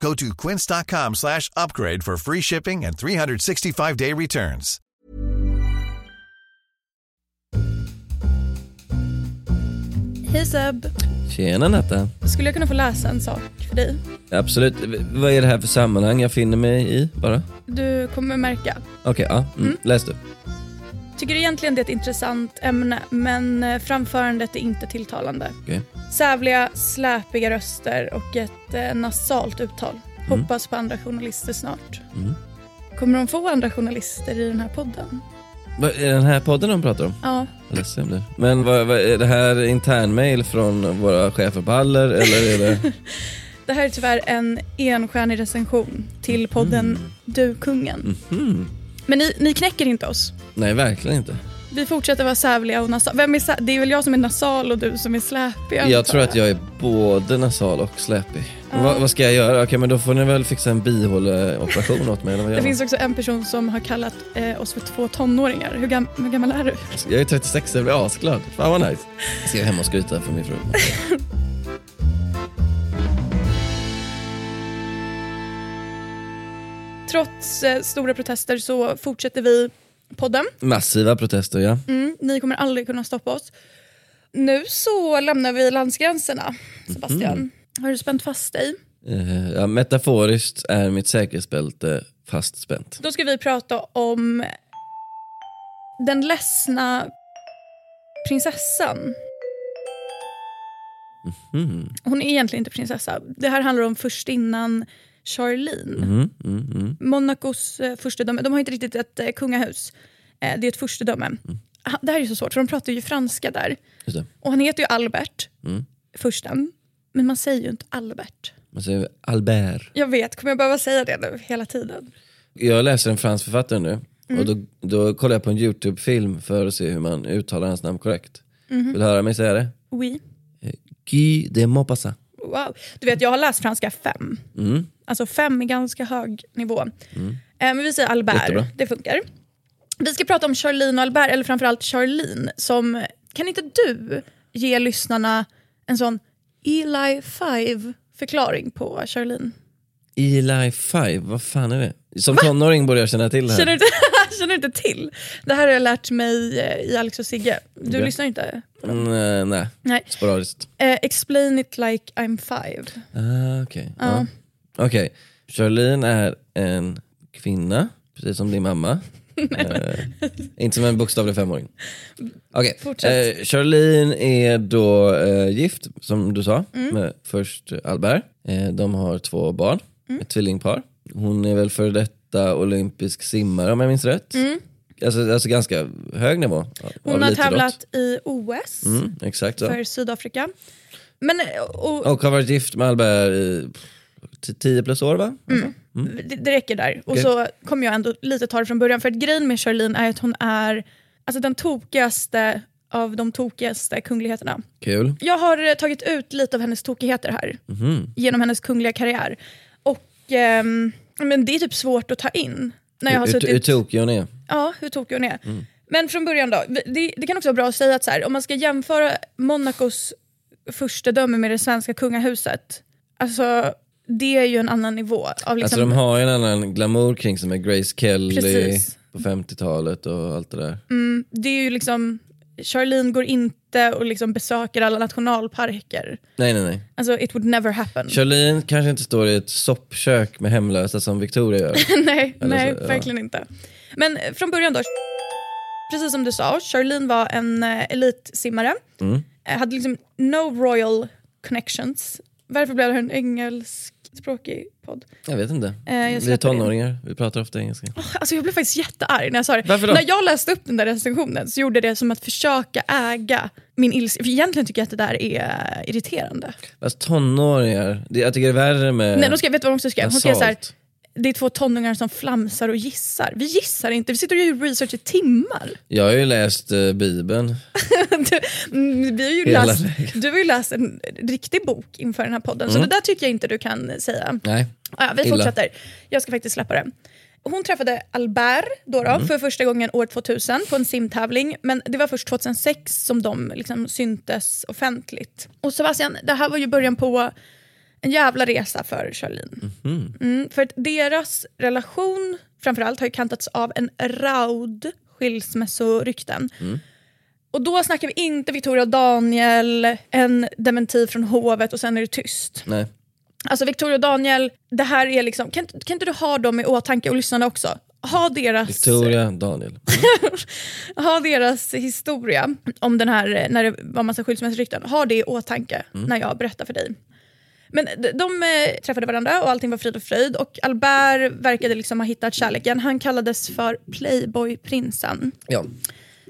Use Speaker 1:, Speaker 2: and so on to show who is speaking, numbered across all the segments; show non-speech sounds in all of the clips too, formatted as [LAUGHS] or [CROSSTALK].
Speaker 1: Go to quince.com slash upgrade for free shipping and 365-day returns.
Speaker 2: Hej Seb,
Speaker 3: Tjena Natta.
Speaker 2: skulle jag kunna få läsa en sak för dig?
Speaker 3: Absolut. Vad är det här för sammanhang jag finner mig i bara?
Speaker 2: Du kommer märka.
Speaker 3: Okej, ja. Mm. Läs du.
Speaker 2: Tycker egentligen det är ett intressant ämne, men eh, framförandet är inte tilltalande.
Speaker 3: Okej.
Speaker 2: Sävliga, släpiga röster och ett eh, nasalt uttal. Hoppas på andra journalister snart.
Speaker 3: Mm.
Speaker 2: Kommer de få andra journalister i den här podden?
Speaker 3: Vad är den här podden de pratar om?
Speaker 2: Ja,
Speaker 3: ledsen blir. Men vad, vad, är det här internmail från våra chefer på Haller eller är det... [LAUGHS]
Speaker 2: det här är tyvärr en enstjärnig recension till podden Du kungen.
Speaker 3: Mhm.
Speaker 2: Men ni, ni knäcker inte oss.
Speaker 3: Nej, verkligen inte.
Speaker 2: Vi fortsätter vara sävliga och nasala. Vem är sä- det är väl jag som är nasal och du som är släpig? antar
Speaker 3: Jag tror att jag är både nasal och släpig. Vad, vad ska jag göra? Okej, men då får ni väl fixa en bihåleoperation åt mig eller vad gör
Speaker 2: Det
Speaker 3: man?
Speaker 2: finns också en person som har kallat eh, oss för två tonåringar. Hur, gam- hur gammal är du?
Speaker 3: Jag är 36, jag blir asglad. Fan vad nice. Jag ska hem och skryta för min fru. [LAUGHS]
Speaker 2: Trots eh, stora protester så fortsätter vi podden.
Speaker 3: Massiva protester, ja.
Speaker 2: Mm, ni kommer aldrig kunna stoppa oss. Nu så lämnar vi landsgränserna, Sebastian. Har du spänt fast dig?
Speaker 3: Eh, ja. Metaforiskt är mitt säkerhetsbälte fastspänt.
Speaker 2: Då ska vi prata om den ledsna prinsessan.
Speaker 3: Mm.
Speaker 2: Hon är egentligen inte prinsessa. Det här handlar om förstinnan Charlene.
Speaker 3: Mm, mm, mm.
Speaker 2: Monacos eh, furstedöme. De har inte riktigt ett eh, kungahus. Eh, det är ett furstedöme. Ha- Det här är så svårt för de pratar ju franska där. Och han heter ju Albert,
Speaker 3: Mm.
Speaker 2: fursten. Men man säger ju inte Albert.
Speaker 3: Man säger Albert.
Speaker 2: Jag vet, kommer jag behöva säga det nu hela tiden?
Speaker 3: Jag läser en fransk författare nu
Speaker 2: Mm.
Speaker 3: och då, då kollar jag på en YouTube-film för att se hur man uttalar hans namn korrekt.
Speaker 2: Mhm.
Speaker 3: Vill du höra mig säga det?
Speaker 2: Oui.
Speaker 3: Guy de Maupassant.
Speaker 2: Wow. Du vet, jag har läst franska fem.
Speaker 3: Mm.
Speaker 2: Alltså fem är ganska hög nivå. Eh, men vi säger Albert,
Speaker 3: Jättebra.
Speaker 2: det funkar. Vi ska prata om Charlene och Albert, eller framförallt Charlene. Som, kan inte du ge lyssnarna en sån Eli 5 förklaring på Charlene?
Speaker 3: Eli 5, vad fan är det? Som tonåring borde jag känna till det här.
Speaker 2: Känner du [LAUGHS] känner inte till? Det här har jag lärt mig eh, i Alex och Sigge. Du
Speaker 3: Okej.
Speaker 2: lyssnar inte? på dem?
Speaker 3: Mm, eh, nej,
Speaker 2: Nej.
Speaker 3: sporadiskt.
Speaker 2: Eh, explain it like I'm five.
Speaker 3: Ah, Okej.
Speaker 2: Ja.
Speaker 3: Ja. Okej. Charlene är en kvinna, precis som din mamma. [LAUGHS] eh, inte som en bokstavlig femåring.
Speaker 2: Fortsätt.
Speaker 3: Eh, Charlene är då eh, gift, som du sa,
Speaker 2: Mm.
Speaker 3: med först Albert. Eh, de har två barn,
Speaker 2: Mm.
Speaker 3: ett tvillingpar. Hon är väl för detta olympisk simmare om jag minns rätt. Alltså, alltså ganska hög nivå. av-
Speaker 2: Mm. Hon har tävlat i OS
Speaker 3: Mm, exakt så.
Speaker 2: för Sydafrika. Men och,
Speaker 3: Och har varit gift med Albert i t- 10 plus år va?
Speaker 2: Mm. det, det räcker där. Och så kommer jag ändå lite ta det från början. För att grejen med Charlene är att hon är alltså, den tokigaste av de tokigaste kungligheterna.
Speaker 3: Kul.
Speaker 2: Jag har eh, tagit ut lite av hennes tokigheter här
Speaker 3: Mhm.
Speaker 2: genom hennes kungliga karriär. Och ehm, men det är typ svårt att ta in. När jag har suttit...
Speaker 3: hur tokig hon är.
Speaker 2: Ja, hur tokig hon är.
Speaker 3: Mm.
Speaker 2: Men från början då, det, det kan också vara bra att säga att så här, om man ska jämföra Monacos furstedöme med det svenska kungahuset, alltså det är ju en annan nivå. Av liksom,
Speaker 3: Alltså de har ju en annan glamour kring sig med Grace Kelly
Speaker 2: Precis.
Speaker 3: på 50-talet och allt det där.
Speaker 2: mm, det är ju liksom, Charlene går inte och liksom besöker alla nationalparker.
Speaker 3: Nej nej nej.
Speaker 2: Alltså it would never happen.
Speaker 3: Charlene kanske inte står i ett soppkök med hemlösa som Victoria gör. [LAUGHS]
Speaker 2: nej,
Speaker 3: Eller
Speaker 2: nej
Speaker 3: så, ja.
Speaker 2: verkligen inte. Men eh, från början då, precis som du sa, Charlene var en eh, elitsimmare.
Speaker 3: Mm.
Speaker 2: Eh, hade liksom no royal connections. Varför blev en engelskspråkig podd?
Speaker 3: Jag vet inte.
Speaker 2: Eh, jag
Speaker 3: vi är tonåringar, vi pratar ofta engelska.
Speaker 2: Alltså jag blev faktiskt jättearg när jag sa det.
Speaker 3: Varför då?
Speaker 2: När jag läste upp den där recensionen så gjorde det som att försöka äga min ilska. För egentligen tycker jag att det där är irriterande.
Speaker 3: Fast tonåringar, det, jag tycker det är värre med
Speaker 2: Nej, de skrev, vet du vad de också skrev? Hon här,
Speaker 3: nasalt.
Speaker 2: Det är två tonåringar som flamsar och gissar. Vi gissar inte, vi sitter och gör research i timmar. [LAUGHS]
Speaker 3: Jag har ju läst eh, Bibeln.
Speaker 2: du, mm, vi har ju
Speaker 3: Hela
Speaker 2: läst,
Speaker 3: vägen.
Speaker 2: du har ju läst en riktig bok inför den här podden, så det där tycker jag inte du kan säga.
Speaker 3: Nej.
Speaker 2: Ja, vi
Speaker 3: Illa.
Speaker 2: fortsätter. Jag ska faktiskt släppa det. Hon träffade Albert då då,
Speaker 3: Mm.
Speaker 2: för första gången år 2000 på en simtävling. Men det var först 2006 som de liksom syntes offentligt. Och Sebastian, det här var ju början på en jävla resa för Charlene. Mm, för att deras relation framförallt har ju kantats av en raud skilsmässorykten. Och då snackar vi inte Victoria och Daniel, en dementi från hovet och sen är det tyst.
Speaker 3: Nej.
Speaker 2: Alltså Victoria och Daniel, det här är liksom, kan, kan inte du ha dem i åtanke och lyssnarna också? Ha deras,
Speaker 3: Victoria, Daniel. [LAUGHS]
Speaker 2: ha deras historia om den här, när det var massa skilsmässorykten. Ha det i åtanke när jag berättar för dig. Men de, de eh, träffade varandra och allting var frid och fröjd och Albert verkade liksom ha hittat kärleken. Han kallades för Playboy-prinsen,
Speaker 3: Ja.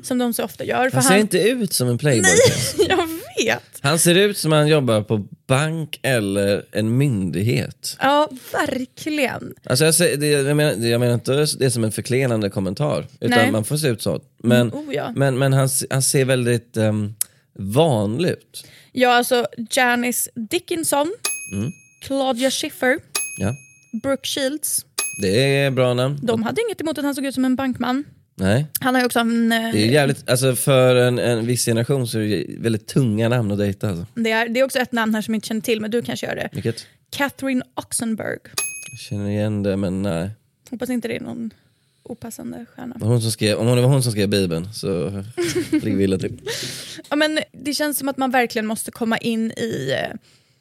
Speaker 2: som de så ofta gör.
Speaker 3: Han ser inte ut som en playboy. [LAUGHS]
Speaker 2: jag vet!
Speaker 3: Han ser ut som han jobbar på bank eller en myndighet.
Speaker 2: Ja, verkligen.
Speaker 3: Alltså jag, säger, det, jag, menar, jag menar inte det som en förklenande kommentar, utan
Speaker 2: Nej.
Speaker 3: man får se ut så. Men,
Speaker 2: Mm, oh ja.
Speaker 3: men, men han, han ser väldigt um, vanlig ut.
Speaker 2: Ja, alltså Janice Dickinson, Claudia Schiffer,
Speaker 3: Ja.
Speaker 2: Brooke Shields.
Speaker 3: Det är bra namn.
Speaker 2: De hade inget emot att han såg ut som en bankman.
Speaker 3: Nej.
Speaker 2: Han har ju också en... eh,
Speaker 3: Det är jävligt, alltså för en, en viss generation så är det väldigt tunga namn att dejta. Alltså.
Speaker 2: det, är, det är också ett namn här som jag inte känner till, men du kanske gör det.
Speaker 3: Vilket?
Speaker 2: Catherine Oxenberg.
Speaker 3: Jag känner igen det men nej.
Speaker 2: Hoppas inte det är någon opassande stjärna.
Speaker 3: Hon som skrev, om det var hon som skrev bibeln så [LAUGHS] ligger vi illa till.
Speaker 2: Ja, men det känns som att man verkligen måste komma in i eh,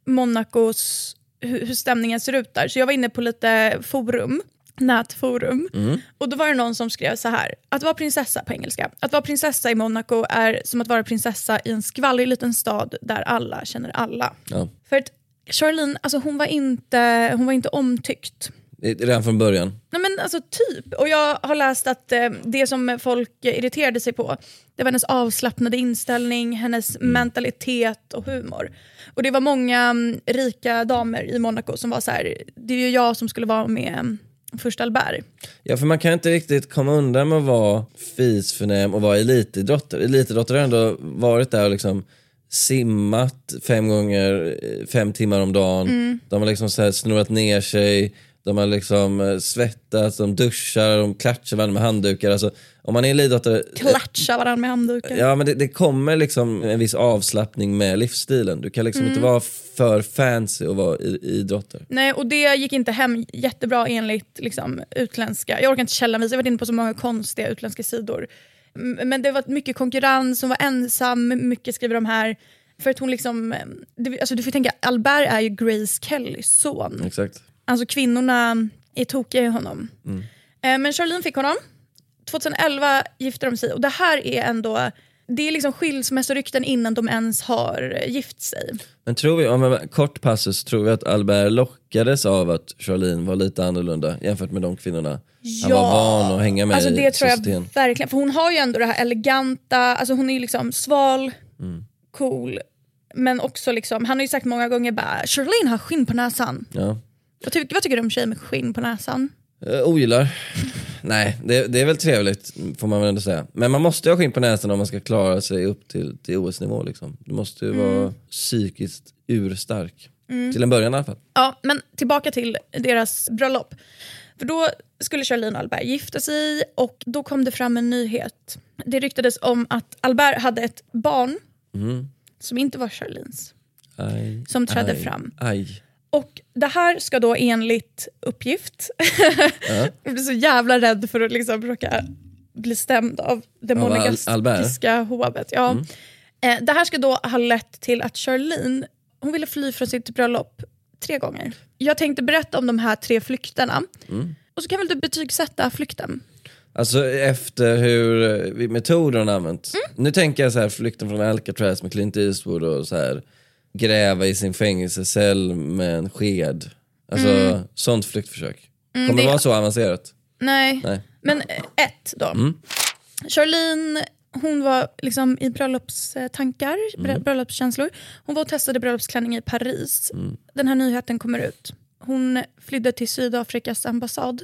Speaker 2: Monacos, hur, hur stämningen ser ut där. Så jag var inne på lite forum, nätforum. Och då var det någon som skrev så här, att vara prinsessa på engelska. Att vara prinsessa i Monaco är som att vara prinsessa i en skvallrig liten stad där alla känner alla.
Speaker 3: Ja.
Speaker 2: För att Charlene, alltså hon var inte, hon var inte omtyckt.
Speaker 3: Redan från början.
Speaker 2: Nej men alltså typ. Och jag har läst att eh, det som folk irriterade sig på, det var hennes avslappnade inställning, hennes mentalitet och humor. Och det var många mm, rika damer i Monaco som var så här, det är ju jag som skulle vara med mm, först Albert.
Speaker 3: Ja för man kan inte riktigt komma undan med att vara fisförnäm och vara elitidrottare. Elitidrottare har ändå varit där och liksom simmat fem gånger, eh, fem timmar om dagen. De har liksom så här snurrat ner sig, de har liksom eh, svettats, de duschar, de klatschar varandra med handdukar. Alltså, om man är elitidrottare,
Speaker 2: Klatscha varandra med handdukar.
Speaker 3: ja men det, det kommer liksom en viss avslappning med livsstilen. Du kan liksom inte vara för fancy och vara idrottare.
Speaker 2: Nej, och det gick inte hem jättebra enligt liksom, utländska, jag orkar inte källanvisa, jag har varit inne på så många konstiga utländska sidor. Men det var mycket konkurrens, hon var ensam, mycket skriver de här. För att hon liksom, eh, det, alltså du får tänka, Albert är ju Grace Kellys son.
Speaker 3: Exakt.
Speaker 2: Alltså kvinnorna är tokiga i honom. Eh, Men Charlene fick honom. 2011 gifte de sig och det här är ändå, det är liksom skilsmässorykten innan de ens har gift sig.
Speaker 3: Men tror vi, om jag, kort passus, tror vi att Albert lockades av att Charlene var lite annorlunda jämfört med de kvinnorna han var van att hänga med
Speaker 2: alltså
Speaker 3: i
Speaker 2: det tror jag
Speaker 3: system.
Speaker 2: verkligen. För hon har ju ändå det här eleganta, alltså hon är ju liksom sval,
Speaker 3: Mm.
Speaker 2: cool. Men också liksom, han har ju sagt många gånger bara Charlene har skinn på näsan.
Speaker 3: Ja.
Speaker 2: Vad, ty- vad tycker du om tjejer med skinn på näsan?
Speaker 3: Uh, ogillar. Nej, det, det är väl trevligt får man väl ändå säga. Men man måste ha skinn på näsan om man ska klara sig upp till, till OS-nivå. Liksom. Du måste ju
Speaker 2: Mm.
Speaker 3: vara psykiskt urstark. Till en början i alla fall.
Speaker 2: Ja, men tillbaka till deras bröllop. För då skulle Charlene och Albert gifta sig och då kom det fram en nyhet. Det ryktades om att Albert hade ett barn som inte var Charlines.
Speaker 3: Aj,
Speaker 2: Som trädde
Speaker 3: aj,
Speaker 2: fram.
Speaker 3: Aj.
Speaker 2: Och det här ska då enligt uppgift, jag [LAUGHS] blir så jävla rädd för att liksom råka bli stämd av det
Speaker 3: Al-
Speaker 2: monegastiska hovet. Ja. Eh, det här ska då ha lett till att Charlene hon ville fly från sitt bröllop tre gånger. Jag tänkte berätta om de här tre flykterna. Och så kan väl du betygsätta flykten?
Speaker 3: Alltså efter hur eh, metoder hon använt.
Speaker 2: Mm.
Speaker 3: Nu tänker jag så här flykten från Alcatraz med Clint Eastwood och så här gräva i sin fängelsecell med en sked. Alltså sånt flyktförsök. Kommer det
Speaker 2: Mm. det-
Speaker 3: vara så avancerat?
Speaker 2: Nej.
Speaker 3: Nej.
Speaker 2: Men eh, ett då. Charlene hon var liksom i bröllopstankar, brö- bröllopskänslor. Hon var och testade bröllopsklänning i Paris. Den här nyheten kommer ut. Hon flydde till Sydafrikas ambassad.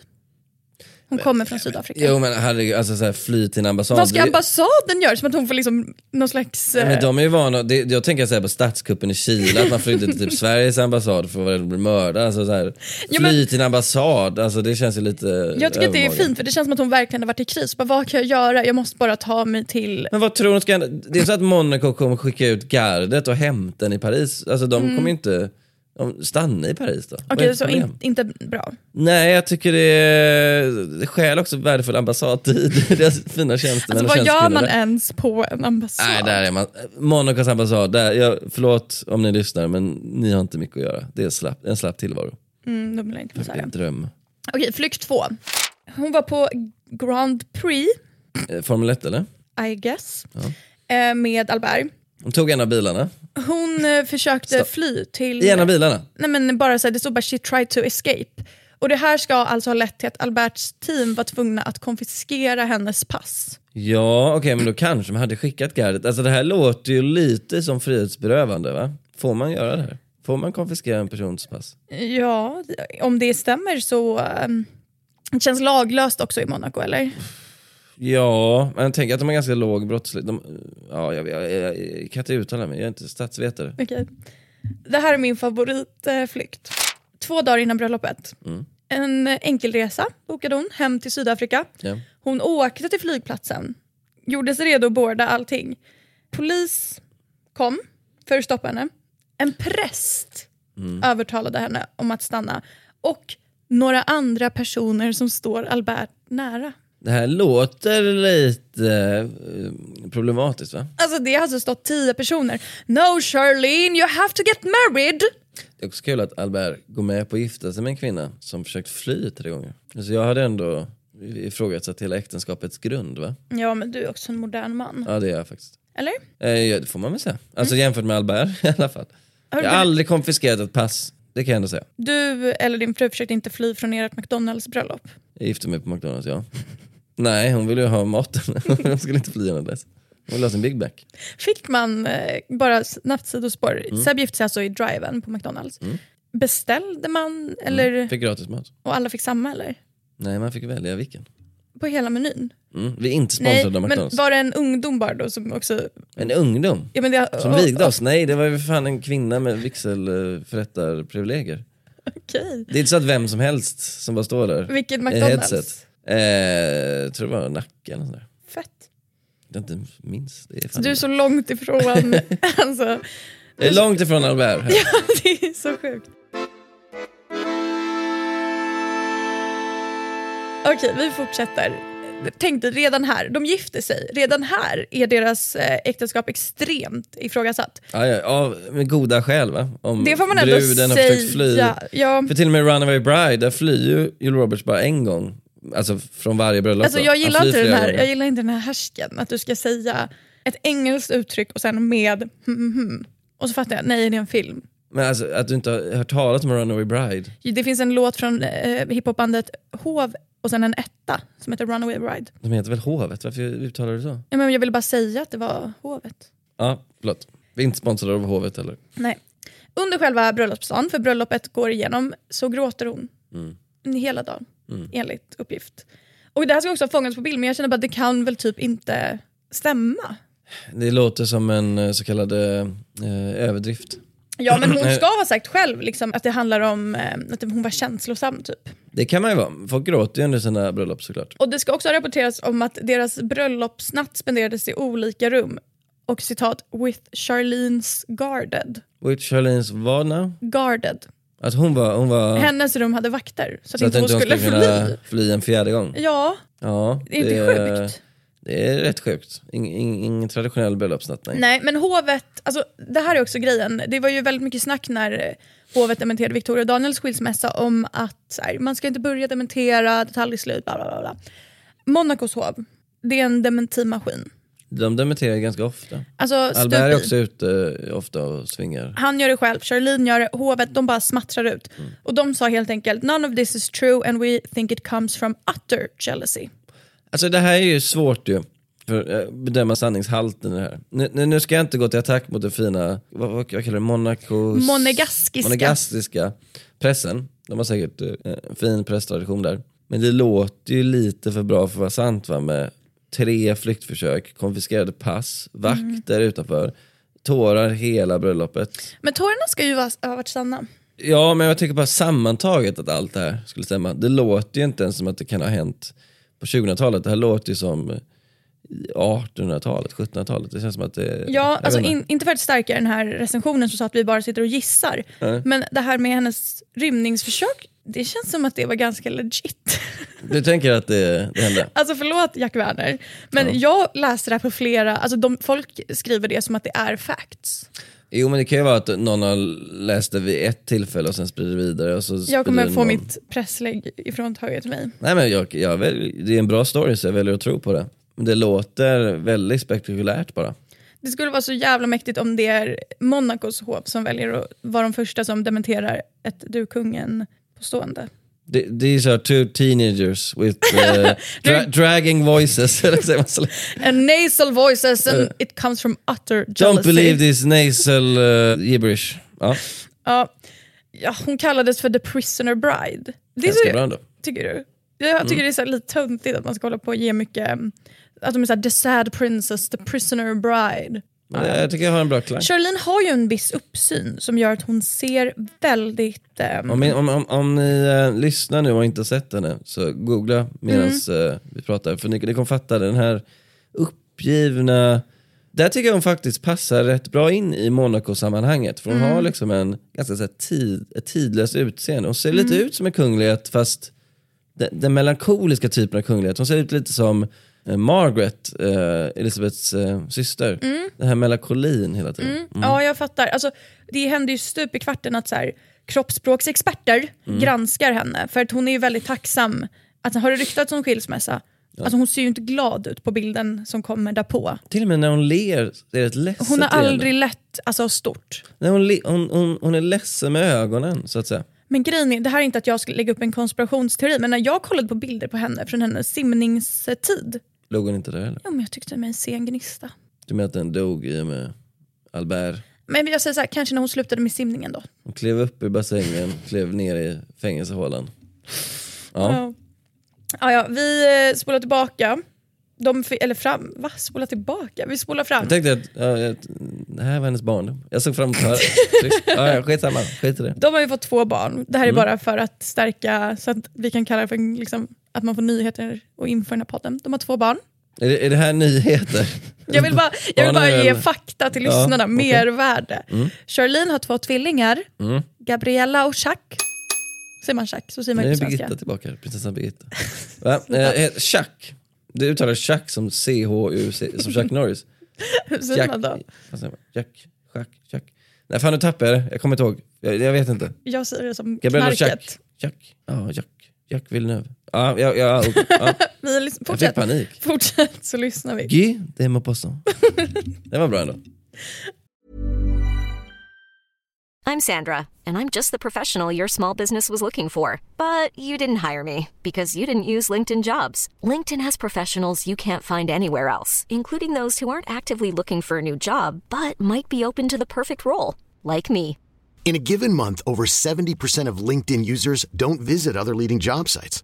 Speaker 2: Hon kommer från Sydafrika.
Speaker 3: Jo men herregud, alltså så här, fly till en ambassad.
Speaker 2: Vad ska ambassaden göra? Som att hon får liksom någon slags... Eh,
Speaker 3: Men de är ju vana, det, jag tänker så här på statskuppen i Chile, att man flydde till typ [LAUGHS] Sveriges ambassad för att bli mördad. Alltså så här, fly
Speaker 2: Ja, men-
Speaker 3: till en ambassad, alltså det känns ju lite
Speaker 2: Jag tycker att det är fint för det känns som att hon verkligen har varit i kris. Bara, vad kan jag göra? Jag måste bara ta mig till...
Speaker 3: Men vad tror hon ska? Det är så att Monaco kommer skicka ut gardet och hämta henne i Paris. Alltså de kommer ju inte stanna i Paris då.
Speaker 2: Okej,
Speaker 3: det
Speaker 2: så in, inte bra.
Speaker 3: Nej, jag tycker det skäl också värdefull ambassadtid. är fina tjänstemän
Speaker 2: Alltså, vad gör man
Speaker 3: där.
Speaker 2: ens på en ambassad?
Speaker 3: Nej, där är man. Monacos ambassad, där, jag, förlåt om ni lyssnar men ni har inte mycket att göra. Det är slapp, en slapp tillvaro.
Speaker 2: Mm, de vill inte få säga.
Speaker 3: en dröm.
Speaker 2: Okej, flykt två. Hon var på Grand Prix,
Speaker 3: Eh, Formel 1 eller?
Speaker 2: I guess, eh, med Albert.
Speaker 3: De tog en av bilarna.
Speaker 2: Hon eh, försökte
Speaker 3: Stopp.
Speaker 2: fly till...
Speaker 3: I en av bilarna?
Speaker 2: Nej men bara så här, det stod bara she tried to escape. Och det här ska alltså ha lett till att Alberts team var tvungna att konfiskera hennes pass.
Speaker 3: Ja, okej men då kanske man hade skickat gardet. Alltså det här låter ju lite som frihetsberövande va? Får man göra det här? Får man konfiskera en persons pass?
Speaker 2: Ja, om det stämmer så... ehm, det känns laglöst också i Monaco eller?
Speaker 3: Ja, men jag tänker att de har ganska låg brottslighet. Ja, jag, jag, jag, jag kan inte uttala mig, jag är inte statsvetare.
Speaker 2: Okej. Det här är min favoritflykt. Två dagar innan bröllopet. En enkelresa bokade hon hem till Sydafrika.
Speaker 3: Ja.
Speaker 2: Hon åkte till flygplatsen, gjorde sig redo att boarda allting. Polis kom för att stoppa henne. En präst övertalade henne om att stanna. Och några andra personer som står Albert nära.
Speaker 3: Det här låter lite eh, problematiskt va?
Speaker 2: Alltså det har alltså stått tio personer. No Charlene, you have to get married!
Speaker 3: Det är också kul att Albert går med på att gifta sig med en kvinna som försökt fly tre gånger. Alltså jag hade ändå ifrågasatt hela äktenskapets grund va?
Speaker 2: Ja men du är också en modern man.
Speaker 3: Ja det är jag faktiskt.
Speaker 2: Eller?
Speaker 3: Eh, ja, det får man väl säga. Alltså jämfört med Albert [LAUGHS] i alla fall.
Speaker 2: Har
Speaker 3: Jag har aldrig konfiskerat ett pass, det kan jag ändå säga.
Speaker 2: Du eller din fru försökte inte fly från ert McDonalds-bröllop.
Speaker 3: Jag gifte mig på McDonalds, ja. [LAUGHS] Nej, hon ville ju ha maten. [LAUGHS] hon skulle inte fly innan dess. Hon ville ha sin Big Mac.
Speaker 2: Fick man, eh, bara snabbt sidospår,
Speaker 3: Mm.
Speaker 2: Seb gifte sig alltså i driven på McDonalds. Beställde man eller,
Speaker 3: Fick gratis mat.
Speaker 2: och alla fick samma eller?
Speaker 3: Nej, man fick välja vilken.
Speaker 2: På hela menyn?
Speaker 3: Mm. Vi är inte
Speaker 2: Nej,
Speaker 3: sponsrade av
Speaker 2: men
Speaker 3: McDonalds.
Speaker 2: var det en ungdom bara då som också...
Speaker 3: En ungdom
Speaker 2: Ja, men det,
Speaker 3: som vigde oss. Nej, det var ju för fan en kvinna med vigselförrättarprivilegier. [LAUGHS]
Speaker 2: Okej.
Speaker 3: Det är inte så att vem som helst som bara står där
Speaker 2: Vilket
Speaker 3: i
Speaker 2: McDonalds?
Speaker 3: headset. Eh, tror det var Nacka eller sånt där.
Speaker 2: Fett.
Speaker 3: Jag inte minns. Det är,
Speaker 2: Så du är så långt ifrån, [LAUGHS] alltså,
Speaker 3: det är långt ifrån Albert. Här.
Speaker 2: det är så sjukt. Okej, vi fortsätter. Tänk dig, redan här, de gifter sig. Redan här är deras eh, äktenskap extremt ifrågasatt.
Speaker 3: Ja, ja, ja, med goda skäl va? Om
Speaker 2: Det får man ändå
Speaker 3: bruden har försökt fly.
Speaker 2: säga. Ja,
Speaker 3: För till och med Runaway Bride, där flyr ju Jill Roberts bara en gång. Alltså från varje bröllop.
Speaker 2: alltså, jag, gillar inte den här,
Speaker 3: gånger.
Speaker 2: jag gillar inte den här härsken, att du ska säga ett engelskt uttryck och sen med hmm, hmm, hmm. Och så fattar jag, nej det är en film.
Speaker 3: Men alltså att du inte har hört talas om Runaway Bride.
Speaker 2: Det finns en låt från eh, hiphopbandet Hov och sen en etta som heter Runaway Bride.
Speaker 3: De heter väl Hovet? Varför uttalar du så?
Speaker 2: Ja, men jag ville bara säga att det var hovet.
Speaker 3: Ja, förlåt. Vi är inte sponsrade av Hovet heller.
Speaker 2: Nej. Under själva bröllopsdagen, för bröllopet går igenom, så gråter hon.
Speaker 3: Mm.
Speaker 2: Hela dagen, enligt uppgift. Och det här ska också ha fångats på bild, men jag känner bara att det kan väl typ inte stämma.
Speaker 3: Det låter som en eh, så kallad eh, eh, överdrift.
Speaker 2: Ja, men hon [CLEARS THROAT] ska ha sagt själv liksom, att det handlar om eh, att hon var känslosam typ.
Speaker 3: Det kan man ju vara. Folk gråter ju under sina bröllop såklart.
Speaker 2: Och det ska också ha rapporterats om att deras bröllopsnatt spenderades i olika rum. Och citat, with Charlene's guarded.
Speaker 3: Which Charlene's var now?
Speaker 2: Guarded.
Speaker 3: Att hon var... Hon var
Speaker 2: Hennes rum hade vakter så att
Speaker 3: så att
Speaker 2: inte hon skulle
Speaker 3: skulle
Speaker 2: fly.
Speaker 3: fly en fjärde gång.
Speaker 2: Ja,
Speaker 3: Ja,
Speaker 2: det är inte sjukt.
Speaker 3: Det är rätt sjukt. Ing, ing, ingen traditionell bröllopsnatt, nej.
Speaker 2: Nej, men hovet, alltså, det här är också grejen. Det var ju väldigt mycket snack när hovet dementerade Victoria och Daniels skilsmässa om att här, man ska inte börja dementera, detaljeslut, bla bla bla. bla. Monacos hov, det är en dementimaskin.
Speaker 3: De dementerar ganska ofta.
Speaker 2: Alltså,
Speaker 3: Albert är också ute eh, ofta och svingar.
Speaker 2: Han gör det själv, Charlene gör det, hovet, de bara smattrar ut.
Speaker 3: Mm.
Speaker 2: Och de sa helt enkelt, none of this is true and we think it comes from utter jealousy.
Speaker 3: Alltså det här är ju svårt ju. För att bedöma sanningshalten i det här. Nu, nu- ska jag inte gå till attack mot den fina, vad, vad, vad kallar det, Monacos...
Speaker 2: Monegaskiska.
Speaker 3: monegastiska pressen. De har säkert eh, en fin presstradition där. Men det låter ju lite för bra för att vara sant va? Med tre flyktförsök, konfiskerade pass, vakter utanför, tårar hela bröllopet.
Speaker 2: Men tårarna ska ju vara, ha varit sanna.
Speaker 3: Ja, men jag tycker bara sammantaget att allt det här skulle stämma. Det låter ju inte ens som att det kan ha hänt på 2000-talet. Det här låter ju som 1800-talet, 1700-talet. Det känns som att det...
Speaker 2: Ja, alltså in, inte för att stärka den här recensionen som sa att vi bara sitter och gissar.
Speaker 3: Nej.
Speaker 2: Men det här med hennes rymningsförsök, det känns som att det var ganska legit.
Speaker 3: Du tänker att det, det hände? [LAUGHS]
Speaker 2: Alltså förlåt Jack Werner, men jag läste det här på flera, alltså de, folk skriver det som att det är facts.
Speaker 3: Jo men det kan ju vara att någon har läst det vid ett tillfälle och sen sprider vidare. Och så
Speaker 2: Jag kommer
Speaker 3: sprider
Speaker 2: få
Speaker 3: någon...
Speaker 2: mitt presslägg ifråntaget mig.
Speaker 3: Nej men jag, jag väl, det är en bra story så jag väljer att tro på det. Det låter väldigt spektakulärt bara.
Speaker 2: Det skulle vara så jävla mäktigt om det är Monacos hov som väljer att vara de första som dementerar ett du kungen påstående.
Speaker 3: The- These are two teenagers with [LAUGHS] uh, dra dragging voices. [LAUGHS]
Speaker 2: And nasal voices and it comes from utter jealousy.
Speaker 3: Don't believe this nasal uh, gibberish. Ja,
Speaker 2: Ja, ja, hon kallades för the prisoner bride. Det är
Speaker 3: ganska
Speaker 2: så,
Speaker 3: bra ändå.
Speaker 2: Tycker du? Jag tycker det är lite töntigt att man ska hålla på och ge mycket, mm, att de är såhär the sad princess, the prisoner bride.
Speaker 3: Men jag tycker jag har en bra klang.
Speaker 2: Charlene har ju en viss uppsyn som gör att hon ser väldigt... ehm,
Speaker 3: Om, ni- om, om, om ni eh, lyssnar nu och inte sett henne så googla medan
Speaker 2: Mm.
Speaker 3: vi pratar. För ni, ni kommer fatta den här uppgivna... Där tycker jag hon faktiskt passar rätt bra in i Monaco-sammanhanget. För hon
Speaker 2: Mm.
Speaker 3: har liksom en ganska så här, tid, ett tidlöst utseende. Hon ser
Speaker 2: Mm.
Speaker 3: lite ut som en kunglighet fast den, den melankoliska typen av kunglighet. Hon ser ut lite som eh, Margaret, eh, Elisabeths eh, syster.
Speaker 2: Mm.
Speaker 3: Den här melankolin hela tiden. Mm.
Speaker 2: Ja, jag fattar. Alltså, det händer ju stup i kvarten att så här, kroppsspråksexperter
Speaker 3: Mm.
Speaker 2: granskar henne. För att hon är ju väldigt tacksam. Alltså, har det ryktats om skilsmässa? Alltså, hon ser ju inte glad ut på bilden som kommer därpå.
Speaker 3: Till och med när hon ler, det är ett ledset
Speaker 2: Hon har aldrig lett alltså, stort.
Speaker 3: Nej, hon, le- hon, hon, hon är ledsen med ögonen så att säga.
Speaker 2: Men grejen är, det här är inte att jag skulle lägga upp en konspirationsteori, men när jag kollade på bilder på henne från hennes simningstid,
Speaker 3: Låg hon inte där heller?
Speaker 2: ja, men jag tyckte mig se en gnista.
Speaker 3: Du menar att den dog i och med Albert?
Speaker 2: Men jag säger så här, kanske när hon slutade med simningen då.
Speaker 3: Hon klev upp ur bassängen, klev ner i fängelsehålan. Ja.
Speaker 2: Ja. Ja, ja, vi eh, spolar tillbaka. De, eller fram, va? Spola tillbaka? Vi spolar fram.
Speaker 3: Jag tänkte att ja, jag- det här var hennes barndom. Jag såg fram emot att [LAUGHS] ja, ja, Skitsamma, skit i det.
Speaker 2: De har ju fått två barn. Det här
Speaker 3: Mm.
Speaker 2: är bara för att stärka, så att vi kan kalla det för liksom, att man får nyheter och info i den här podden. De har två barn.
Speaker 3: Är det, är det här nyheter?
Speaker 2: Jag vill bara, jag vill bara ge fakta till
Speaker 3: Ja,
Speaker 2: lyssnarna,
Speaker 3: okej.
Speaker 2: mervärde.
Speaker 3: Mm.
Speaker 2: Charlene har två tvillingar,
Speaker 3: Mm.
Speaker 2: Gabriella och Jack. Säger man Jack? Så säger man inte på
Speaker 3: Birgitta
Speaker 2: svenska.
Speaker 3: tillbaka, prinsessan Birgitta. Va? [LAUGHS] Eh, eh, Chuck. Du uttalar Chuck som C-H-U-C, som Chuck Norris. [LAUGHS]
Speaker 2: Hur säger man då?
Speaker 3: Jack, Chuck, Chuck. Nej fan nu tappar jag det, jag kommer inte ihåg. Jag, jag vet inte.
Speaker 2: Jag säger det som
Speaker 3: Gabriella
Speaker 2: knarket.
Speaker 3: Jack. Jack. Ja, Jack. Jack Villeneuve. Ja, ja, ja, ja. [LAUGHS]
Speaker 2: Vi lys-
Speaker 3: Jag fick panik.
Speaker 2: fortsätt så lyssnar vi.
Speaker 3: Guy de Maupassant. Det var bra ändå.
Speaker 4: I'm Sandra, and I'm just the professional your small business was looking for. But you didn't hire me because you didn't use LinkedIn jobs. LinkedIn has professionals you can't find anywhere else, including those who aren't actively looking for a new job but might be open to the perfect role, like me.
Speaker 5: In a given month, over 70% of LinkedIn users don't visit other leading job sites.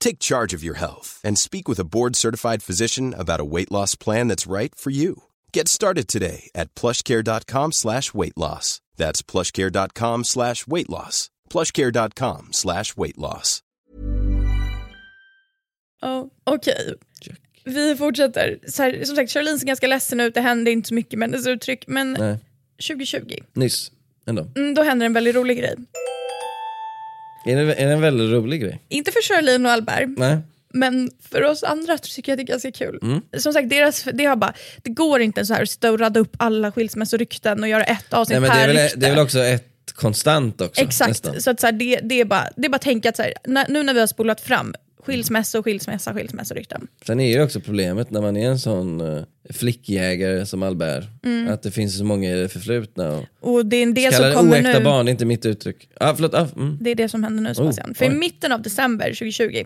Speaker 6: Take charge of your health and speak with a board-certified physician about a weight loss plan that's right for you. Get started today at plushcare.com slash weight loss. That's plushcare.com slash weight loss. plushcare.com slash weight loss.
Speaker 2: Ja, Okej, vi fortsätter. Så här, som sagt, Charlene ser ganska ledsen ut, det händer inte så mycket med hennes uttryck. Men
Speaker 3: Nej,
Speaker 2: 2020,
Speaker 3: nyss. Ändå.
Speaker 2: mm, då händer en väldigt rolig grej.
Speaker 3: Är det, är det en väldigt rolig grej?
Speaker 2: Inte för Charlene och Albert,
Speaker 3: Nej.
Speaker 2: men för oss andra tycker jag det är ganska kul.
Speaker 3: Mm.
Speaker 2: Som sagt, deras, det, har bara, det går inte så här att sitta och radda upp alla skilsmässorykten och göra ett avsnitt
Speaker 3: Nej men det
Speaker 2: per
Speaker 3: är, väl,
Speaker 2: rykte.
Speaker 3: det är väl också ett konstant också?
Speaker 2: Exakt,
Speaker 3: Nästan.
Speaker 2: så att så här, det, det, är bara, det är bara att tänka att så här, när, nu när vi har spolat fram Skilsmässa, skilsmässa, skilsmässorykten.
Speaker 3: Sen är ju också problemet när man är en sån uh, flickjägare som Albert, att det finns så många i det förflutna. Och
Speaker 2: Och det är det
Speaker 3: Kalla
Speaker 2: som
Speaker 3: det
Speaker 2: kommer
Speaker 3: oäkta
Speaker 2: nu.
Speaker 3: barn, det är inte mitt uttryck. Ah, förlåt, ah, mm.
Speaker 2: Det är det som händer nu Sebastian. För i
Speaker 3: oj. Mm.
Speaker 2: mitten av december 2020,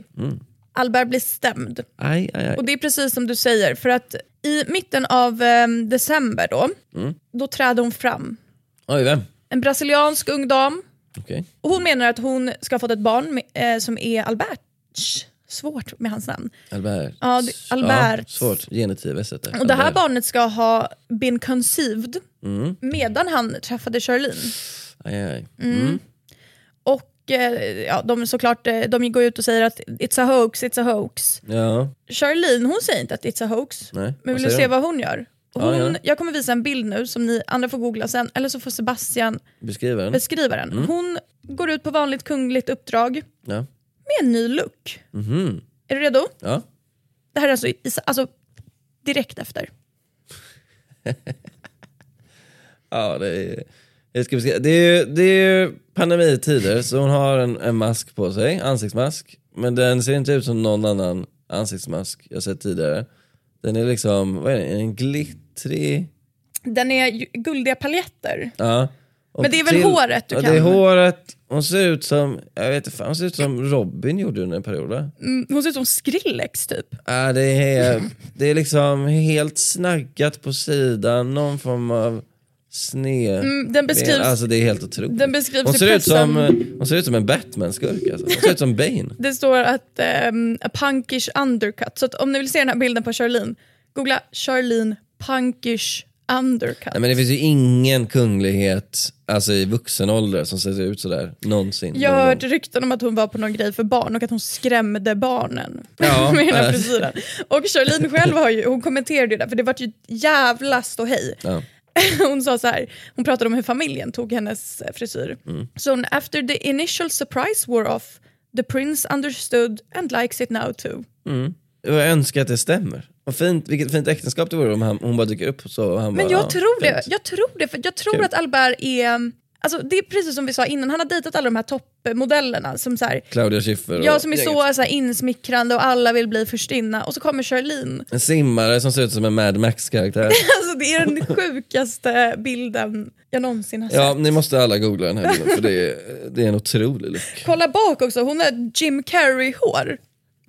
Speaker 2: Albert blir stämd.
Speaker 3: aj, aj, aj.
Speaker 2: Och det är precis som du säger, för att i mitten av eh, december då,
Speaker 3: Mm.
Speaker 2: då träder hon fram.
Speaker 3: Oj, vem?
Speaker 2: En brasiliansk ung dam.
Speaker 3: Okej.
Speaker 2: Och hon menar att hon ska ha fått ett barn med, eh, som är Alberts. Svårt med hans namn.
Speaker 3: Albert.
Speaker 2: Ja, det- Albert.
Speaker 3: Ja, svårt, genitivet sätter.
Speaker 2: Och det här barnet ska ha been conceived
Speaker 3: Mm.
Speaker 2: medan han träffade Charlene.
Speaker 3: Aj, aj.
Speaker 2: Mm. Och eh, ja, de såklart, eh, de går ut och säger att it's a hoax, it's a hoax.
Speaker 3: Ja,
Speaker 2: Charlene hon säger inte att it's a hoax.
Speaker 3: nej.
Speaker 2: Men vill du se vad hon gör?
Speaker 3: Ja,
Speaker 2: Hon,
Speaker 3: ja.
Speaker 2: Jag kommer visa en bild nu som ni andra får googla sen, eller så får Sebastian
Speaker 3: Beskriver den?
Speaker 2: beskriva den.
Speaker 3: Mm.
Speaker 2: Hon går ut på vanligt kungligt uppdrag
Speaker 3: Ja.
Speaker 2: Med en ny look.
Speaker 3: Mhm.
Speaker 2: Är du redo?
Speaker 3: ja.
Speaker 2: Det här är alltså, i- alltså direkt efter. [LAUGHS]
Speaker 3: Ja, det är, jag ska. Det är, ju- det är ju pandemitider, så hon har en, en mask på sig, ansiktsmask. Men den ser inte ut som någon annan ansiktsmask jag sett tidigare. Den är liksom, vad är det, en glittrig...
Speaker 2: Den är ju guldiga paljetter.
Speaker 3: Ja. Och
Speaker 2: Men det är väl håret du
Speaker 3: ja,
Speaker 2: kan?
Speaker 3: det är håret. Hon ser ut som, jag vet inte, hon ser ut som Robin gjorde under en period va?
Speaker 2: Mm, Hon ser ut som Skrillex typ.
Speaker 3: Ja, det, är, det är liksom helt snaggat på sidan, någon form av sned...
Speaker 2: Mm, den beskrivs,
Speaker 3: Alltså det är helt otroligt.
Speaker 2: den beskrivs
Speaker 3: Hon ser, ut som, hon ser ut som en Batman-skurk alltså. Hon ser ut som Bane. [LAUGHS]
Speaker 2: Det står att ehm, a punkish undercut. Så om ni vill se den här bilden på Charlene, googla Charlene punkish undercut.
Speaker 3: Nej, men det finns ju ingen kunglighet alltså i vuxen ålder som ser ut sådär någonsin.
Speaker 2: Jag har hört rykten om att hon var på någon grej för barn och att hon skrämde barnen [LAUGHS]
Speaker 3: Ja,
Speaker 2: med hela frisyren. Och Charlene själv har ju, hon kommenterade ju det för det var ju ett jävla ståhej.
Speaker 3: Ja. [LAUGHS]
Speaker 2: Hon sa så här, hon pratade om hur familjen tog hennes eh, frisyr.
Speaker 3: Mm.
Speaker 2: Så hon, after the initial surprise wore off, the prince understood and likes it now too.
Speaker 3: Jag önskar att det stämmer. Och fint, vilket fint äktenskap det vore om han, hon bara dyker upp så han
Speaker 2: Men
Speaker 3: bara,
Speaker 2: jag
Speaker 3: ja,
Speaker 2: tror det, jag tror det, för jag tror
Speaker 3: Kul.
Speaker 2: att Albert är, alltså det är precis som vi sa innan, han har dejtat alla de här toppmodellerna som så här,
Speaker 3: Claudia Schiffer och
Speaker 2: Ja, som är
Speaker 3: gänget.
Speaker 2: så, så här, insmickrande och alla vill bli förstinna. Och så kommer Charlene.
Speaker 3: En simmare som ser ut som en Mad Max-karaktär. [LAUGHS]
Speaker 2: Alltså, det är den sjukaste bilden jag någonsin har sett.
Speaker 3: ja, ni måste alla googla den här bilden för det är, det är en otrolig look.
Speaker 2: Kolla bak också, hon har Jim Carrey-hår.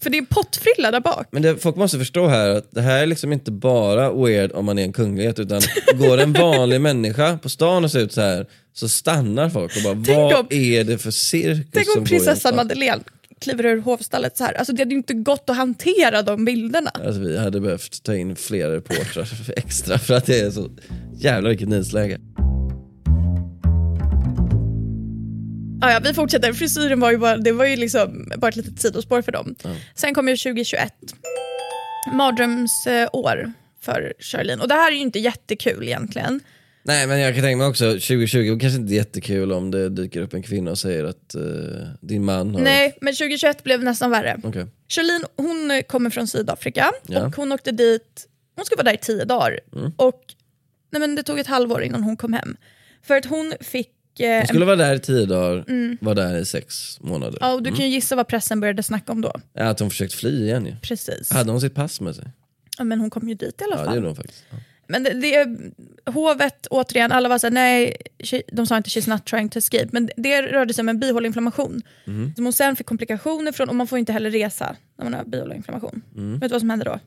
Speaker 2: För det är pottfrilla där bak.
Speaker 3: Men det, folk måste förstå här att det här är liksom inte bara weird om man är en kunglighet utan går en vanlig [LAUGHS] människa på stan och ser ut så här så stannar folk och bara
Speaker 2: Tänk
Speaker 3: vad
Speaker 2: om-
Speaker 3: är det för cirkus
Speaker 2: Tänk
Speaker 3: som
Speaker 2: om prinsessan
Speaker 3: stad?"
Speaker 2: Madeleine kliver ur hovstallet så här. Alltså det hade ju inte gått att hantera de bilderna.
Speaker 3: Alltså vi hade behövt ta in fler reportrar [LAUGHS] extra för att det är så jävla vilket nyhetsläge.
Speaker 2: Ah, ja, vi fortsätter, frisyren var ju bara, det var ju liksom bara ett litet sidospår för dem. Sen kommer ju 2021. Mardrömsår för Charlene. Och det här är ju inte jättekul egentligen.
Speaker 3: Nej men jag kan tänka mig också 2020, kanske inte jättekul om det dyker upp en kvinna och säger att eh, din man har...
Speaker 2: Nej, men 2021 blev nästan värre.
Speaker 3: Okej.
Speaker 2: Charlene hon kommer från Sydafrika
Speaker 3: Ja.
Speaker 2: och hon åkte dit, hon skulle vara där i tio dagar. Och nej men det tog ett halvår innan hon kom hem. För att hon fick... Eh,
Speaker 3: Hon
Speaker 2: en,
Speaker 3: skulle vara där i tio dagar, var där i sex månader.
Speaker 2: ja, och du kan ju gissa vad pressen började snacka om då.
Speaker 3: Ja, att hon försökt fly igen ju.
Speaker 2: Precis.
Speaker 3: Hade hon sitt pass med sig?
Speaker 2: Ja, men hon kom ju dit i alla
Speaker 3: Ja det
Speaker 2: fall.
Speaker 3: gjorde hon faktiskt. Ja.
Speaker 2: Men det, det, hovet, återigen, alla var såhär, nej, she, de sa inte she's not trying to escape, men det rörde sig om en bihåleinflammation.
Speaker 3: Mhm.
Speaker 2: Som hon sen fick komplikationer från, och man får inte heller resa när man har bihåleinflammation.
Speaker 3: Mm.
Speaker 2: Vet du vad som hände då?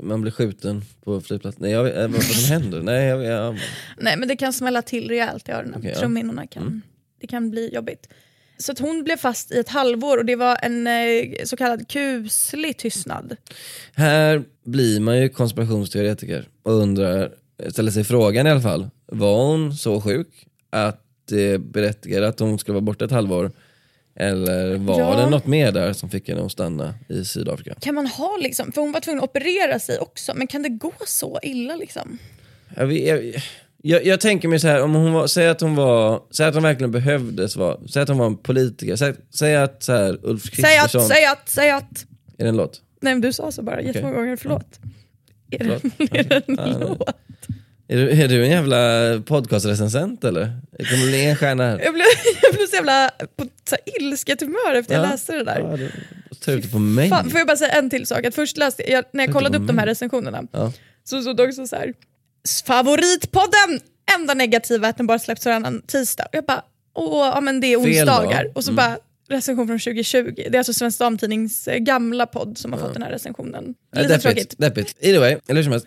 Speaker 3: Man blir skjuten på flygplatsen. Nej, jag vet, eh, vad, vad som händer? Nej, jag, jag,
Speaker 2: Nej men det kan smälla till rejält i öronen.
Speaker 3: Ja.
Speaker 2: Trumhinnorna kan, det kan bli jobbigt. Så att hon blev fast i ett halvår och det var en eh, så kallad kuslig tystnad.
Speaker 3: Här blir man ju konspirationsteoretiker och undrar, ställer sig frågan i alla fall, var hon så sjuk att det berättigade att hon skulle vara borta ett halvår? Eller var
Speaker 2: Ja.
Speaker 3: det något mer där som fick henne att stanna i Sydafrika?
Speaker 2: Kan man ha liksom, för hon var tvungen att operera sig också, men kan det gå så illa liksom?
Speaker 3: Jag, vet- jag, jag, tänker mig så här, om hon var, säg att hon var, säg att hon verkligen behövdes vara, säg att hon var en politiker, säg, säg att så här, Ulf
Speaker 2: Säg att,
Speaker 3: Kristersson,
Speaker 2: säg att, säg att.
Speaker 3: är det en låt?
Speaker 2: Nej men du sa så bara jättemånga gånger, förlåt. Är det, är det en
Speaker 3: Ja, nej. Är du, är du en jävla podcastrecensent eller? Det kommer bli en stjärna här.
Speaker 2: Jag blev, [LAUGHS] jag blev så jävla på så här ilsket humör efter jag
Speaker 3: Ja.
Speaker 2: läste det där.
Speaker 3: Ja, det, Ta ut på mig.
Speaker 2: Fan, får jag bara säga en till sak? Att först läste jag, när jag kollade upp de här recensionerna
Speaker 3: Ja.
Speaker 2: så stod det också så här. Favoritpodden! Enda negativa är att den bara släpps varannan tisdag. Jag bara, åh, ja men det är onsdagar. Och så
Speaker 3: Mm.
Speaker 2: bara recension från 2020. Det är alltså Svensk Damtidnings eh, gamla podd som har fått den här recensionen. Lite
Speaker 3: deppigt,
Speaker 2: tråkigt.
Speaker 3: deppigt. Either way, eller hur som helst.